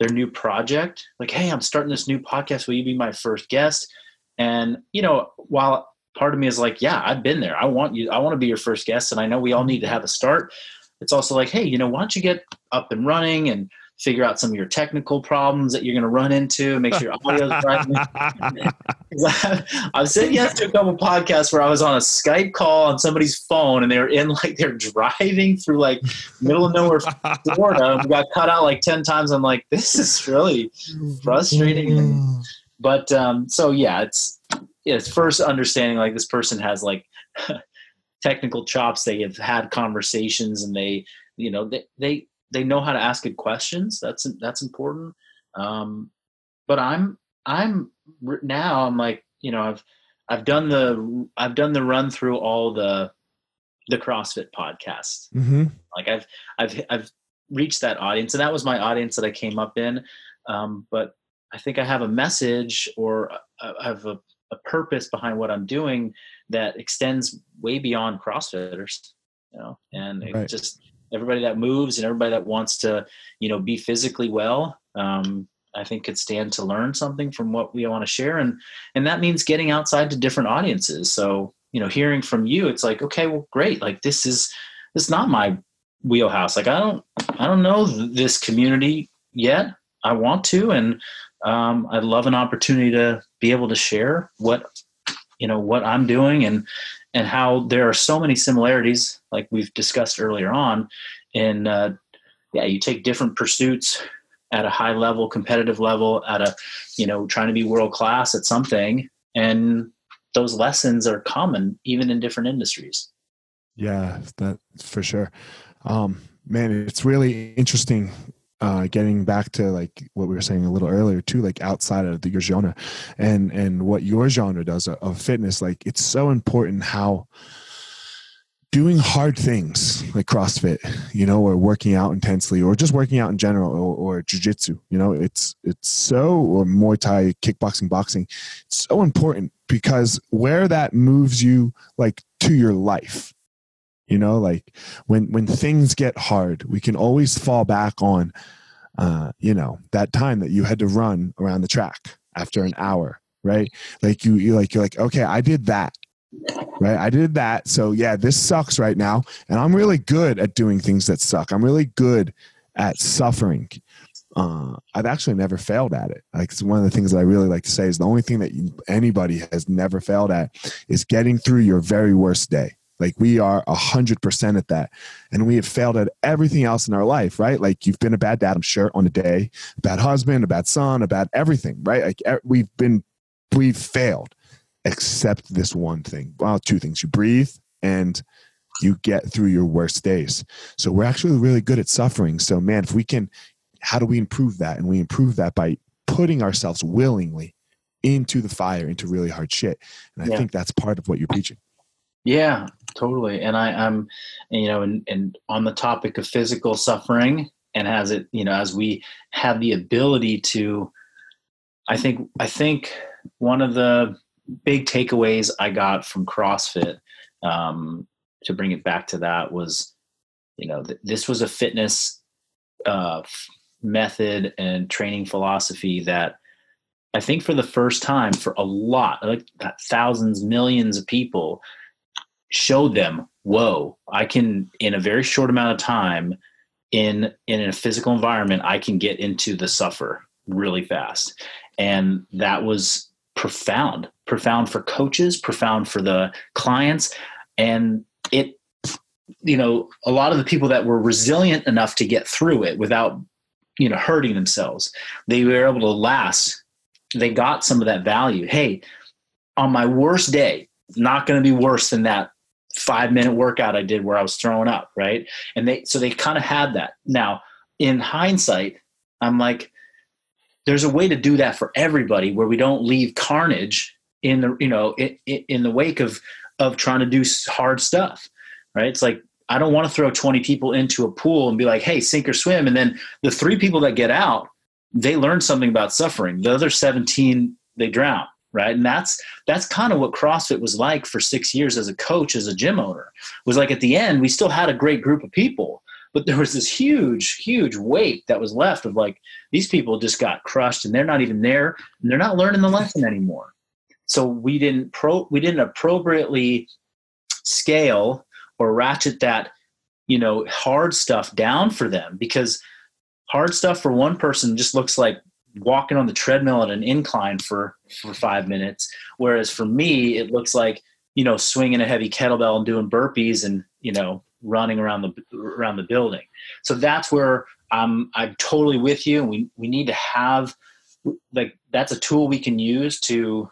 their new project like hey i'm starting this new podcast. Will you be my first guest? And you know while part of me is like yeah i've been there. I want you i want to be your first guest and i know we all need to have a start. It's also like hey you know why don't you get up and running and figure out some of your technical problems that you're going to run into, and make sure your audio's right. I've said yes to a couple podcasts where I was on a Skype call on somebody's phone and they were in like they're driving through like middle of nowhere Florida we got cut out like 10 times. I'm like, this is really frustrating. but um, so yeah, it's it's first understanding like this person has like technical chops. They have had conversations and they, you know, they, they they know how to ask good questions. That's that's important. Um, but I'm I'm now I'm like you know I've I've done the I've done the run through all the the CrossFit podcast. Mm-hmm. Like I've I've I've reached that audience, and that was my audience that I came up in. Um, but I think I have a message or I have a, a purpose behind what I'm doing that extends way beyond CrossFitters. You know, and it just everybody that moves and everybody that wants to, you know, be physically well. Um, I think could stand to learn something from what we want to share, and and that means getting outside to different audiences. So you know, hearing from you, it's like, okay, well, great. Like this is this is not my wheelhouse. Like I don't I don't know th- this community yet. I want to, and um, I'd love an opportunity to be able to share what you know what I'm doing and and how there are so many similarities, like we've discussed earlier on. And uh, yeah, you take different pursuits at a high level, competitive level, at a you know trying to be world class at something, and those lessons are common even in different industries. Yeah, that for sure. Um, man, it's really interesting. Uh, getting back to like what we were saying a little earlier too, like outside of the, your genre, and and what your genre does of, of fitness, like it's so important how doing hard things like CrossFit, you know, or working out intensely, or just working out in general, or, or jujitsu, you know, it's it's so or Muay Thai, kickboxing, boxing, it's so important because where that moves you like to your life, you know, like when when things get hard, we can always fall back on, uh, you know, that time that you had to run around the track after an hour, right? Like you, you like you're like, okay, I did that right? I did that. So yeah, this sucks right now. And I'm really good at doing things that suck. I'm really good at suffering. Uh, I've actually never failed at it. Like it's one of the things that I really like to say is the only thing that you, anybody has never failed at is getting through your very worst day. Like we are a hundred percent at that, and we have failed at everything else in our life, right? Like you've been a bad dad, I'm sure, on a day, a bad husband, a bad son, a bad everything, right? Like we've been, we've failed except this one thing. Well, two things. You breathe and you get through your worst days. So we're actually really good at suffering. So man, if we can how do we improve that? And we improve that by putting ourselves willingly into the fire, into really hard shit. And I Yeah. think that's part of what you're preaching. Yeah, totally. And I, I'm, you know, and, and on the topic of physical suffering, and as it, you know, as we have the ability to, I think, I think one of the big takeaways I got from CrossFit, um, to bring it back to that, was, you know, th- this was a fitness uh, method and training philosophy that I think for the first time for a lot, like thousands, millions of people, showed them, whoa, I can in a very short amount of time in in a physical environment, I can get into the suffer really fast. And that was profound, profound for coaches, profound for the clients. And it, you know, a lot of the people that were resilient enough to get through it without, you know, hurting themselves, they were able to last. They got some of that value. Hey, on my worst day, not going to be worse than that five minute workout I did where I was throwing up, right? And they so they kind of had that. Now, in hindsight, I'm like, there's a way to do that for everybody where we don't leave carnage in the you know in, in the wake of of trying to do hard stuff, right? It's like I don't want to throw 20 people into a pool and be like, hey, sink or swim, and then the three people that get out, they learn something about suffering. The other 17 they drown right? And that's that's kind of what crossfit was like for six years as a coach as a gym owner. Was like at the end we still had a great group of people but there was this huge huge weight that was left of like these people just got crushed and they're not even there and they're not learning the lesson anymore. So we didn't pro we didn't appropriately scale or ratchet that you know hard stuff down for them because hard stuff for one person just looks like walking on the treadmill at an incline for for five minutes. Whereas for me it looks like you know swinging a heavy kettlebell and doing burpees and you know running around the around the building. So that's where i'm i'm totally with you. And we we need to have like that's a tool we can use to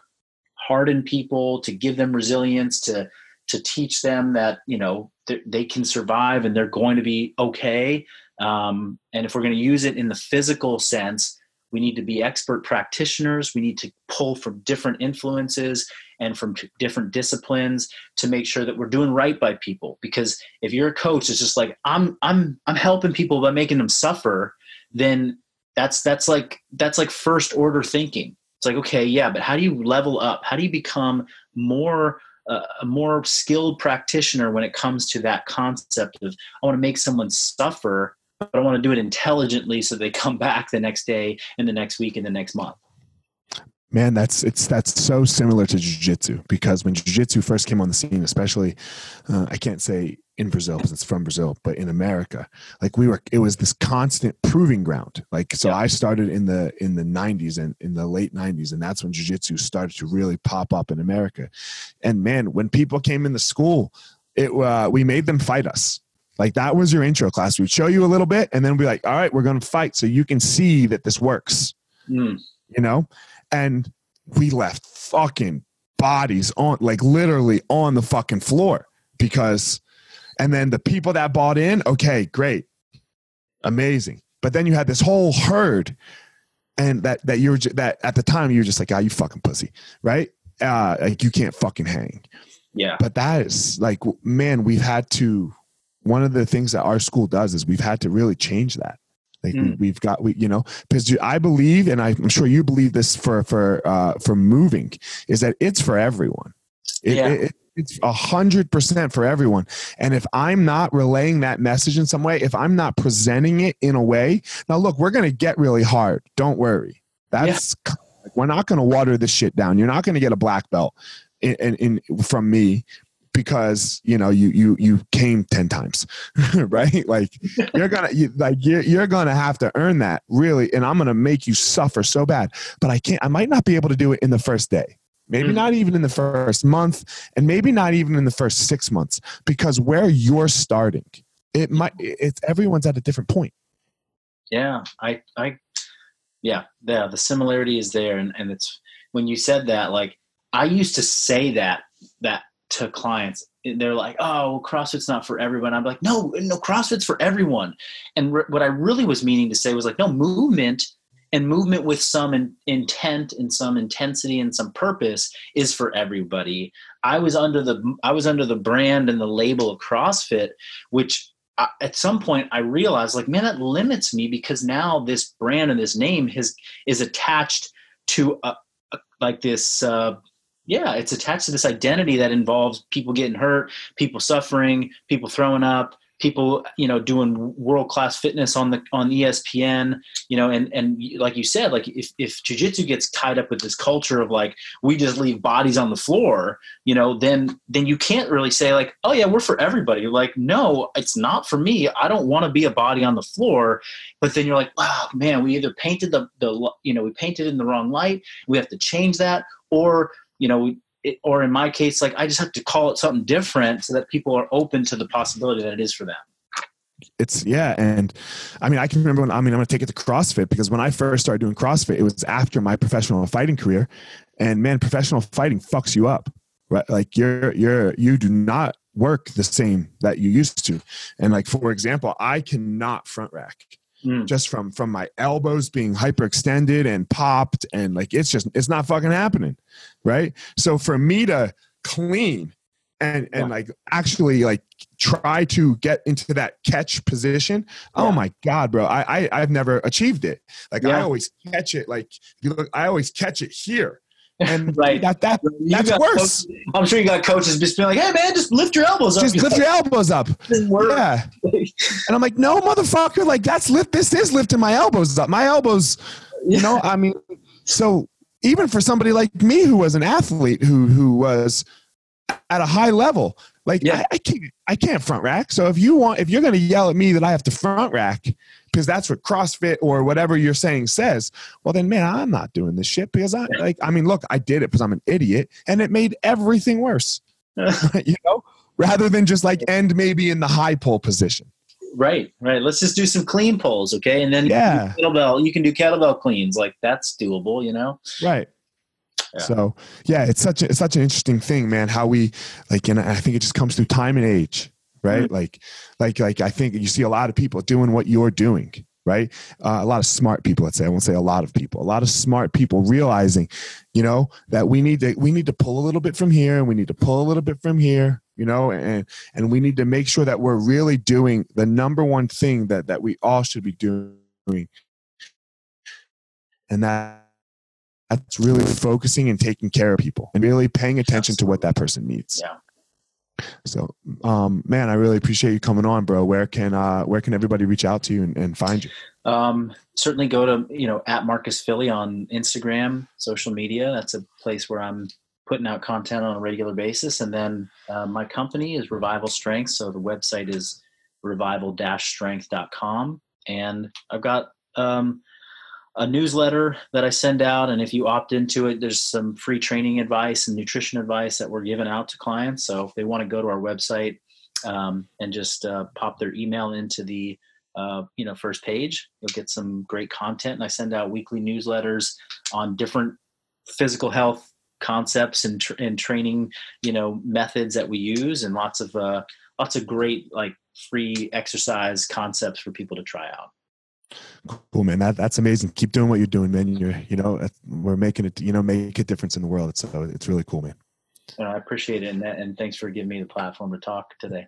harden people to give them resilience to to teach them that you know they can survive and they're going to be okay. Um, and if we're going to use it in the physical sense we need to be expert practitioners. We need to pull from different influences and from different disciplines to make sure that we're doing right by people. Because if you're a coach it's just like i'm i'm i'm helping people by making them suffer then that's that's like that's like first order thinking. It's like okay yeah but how do you level up? How do you become more uh, a more skilled practitioner when it comes to that concept of i want to make someone suffer but i want to do it intelligently so they come back the next day and the next week and the next month. Man that's it's that's so similar to jiu-jitsu because when jiu-jitsu first came on the scene especially uh, i can't say in brazil because it's from brazil but in america like we were it was this constant proving ground. Like so yeah. i started in the in the 90s and in the late 90s and that's when jiu-jitsu started to really pop up in america. And man when people came in the school it uh, we made them fight us like that was your intro class. We'd show you a little bit and then be like all right we're going to fight so you can see that this works. Mm. you know? And we left fucking bodies on like literally on the fucking floor because and then the people that bought in okay great. Amazing. But then you had this whole herd and that that you're that at the time you're just like ah you fucking pussy right? Uh like you can't fucking hang. Yeah. But that is like man we've had to one of the things that our school does is we've had to really change that like mm. we, have got we you know because I believe and I'm sure you believe this for for uh, for moving is that it's for everyone. It, yeah. It, it's a hundred percent for everyone. And if I'm not relaying that message in some way, if I'm not presenting it in a way, now look, we're going to get really hard. Don't worry. That's yeah. we're not going to water this shit down. You're not going to get a black belt in, in, in, from me because you know you you you came 10 times right like you're gonna you, like you're, you're gonna have to earn that really and i'm gonna make you suffer so bad but i can't i might not be able to do it in the first day maybe mm. not even in the first month and maybe not even in the first six months because where you're starting it might it's everyone's at a different point yeah i i yeah yeah the similarity is there and, and it's when you said that like i used to say that that to clients they're like oh well, crossfit's not for everyone. I'm like no no crossfit's for everyone. And re- what i really was meaning to say was like no movement and movement with some in, intent and some intensity and some purpose is for everybody. I was under the i was under the brand and the label of crossfit which I, at some point i realized like man that limits me because now this brand and this name has is attached to a, a like this uh, yeah, it's attached to this identity that involves people getting hurt, people suffering, people throwing up, people you know doing world class fitness on the on ESPN, you know, and and like you said, like if if jujitsu gets tied up with this culture of like we just leave bodies on the floor, you know, then then you can't really say like, oh yeah, we're for everybody. Like, no, it's not for me. I don't want to be a body on the floor. But then you're like, wow, man, we either painted the the you know we painted in the wrong light. We have to change that, or you know, it, or in my case, like I just have to call it something different so that people are open to the possibility that it is for them. It's yeah, and I mean, I can remember when I mean, I'm to take it to CrossFit because when I first started doing CrossFit, it was after my professional fighting career, and man, professional fighting fucks you up, right? Like you're you're you do not work the same that you used to, and like for example, I cannot front rack mm. just from from my elbows being hyperextended and popped and like it's just it's not fucking happening right so for me to clean and and yeah. like actually like try to get into that catch position oh yeah. oh my god bro I, I have never achieved it like yeah. i always catch it like you look i always catch it here and right. that that that's worse. Coaches, I'm sure you got coaches just being like, "Hey man, just lift your elbows up." Just lift your elbows up. Yeah. and I'm like, "No, motherfucker! Like that's lift. This is lifting my elbows up. My elbows. You know, I mean, so even for somebody like me who was an athlete who who was at a high level, like yeah. I, I can't I can't front rack. So if you want, if you're going to yell at me that I have to front rack, because that's what CrossFit or whatever you're saying says. Well, then, man, I'm not doing this shit because I like. I mean, look, I did it because I'm an idiot, and it made everything worse. you know, rather than just like end maybe in the high pull position. Right, right. Let's just do some clean pulls, okay? And then yeah, you kettlebell. You can do kettlebell cleans, like that's doable, you know. Right. Yeah. So yeah, it's such a, it's such an interesting thing, man. How we like, and I think it just comes through time and age right? Mm-hmm. Like, like, like I think you see a lot of people doing what you're doing, right? Uh, a lot of smart people, let's say. I won't say a lot of people. A lot of smart people realizing, you know, that we need to we need to pull a little bit from here and we need to pull a little bit from here, you know, and and we need to make sure that we're really doing the number one thing that that we all should be doing, and that. That's really focusing and taking care of people and really paying attention Absolutely. to what that person needs. Yeah. So, um, man, I really appreciate you coming on, bro. Where can uh, where can everybody reach out to you and, and find you? Um, certainly go to you know at Marcus Filly on Instagram, social media. That's a place where I'm putting out content on a regular basis. And then uh, my company is Revival Strength. So the website is revival-strength.com, and I've got um, a newsletter that I send out, and if you opt into it, there's some free training advice and nutrition advice that we're giving out to clients. So if they want to go to our website um, and just uh, pop their email into the uh, you know first page, you'll get some great content. And I send out weekly newsletters on different physical health concepts and, tr- and training you know methods that we use, and lots of uh, lots of great like free exercise concepts for people to try out. Cool, man. That that's amazing. Keep doing what you're doing, man. You're, you know, we're making it, you know, make a difference in the world. It's it's really cool, man. I appreciate it, and that, and thanks for giving me the platform to talk today.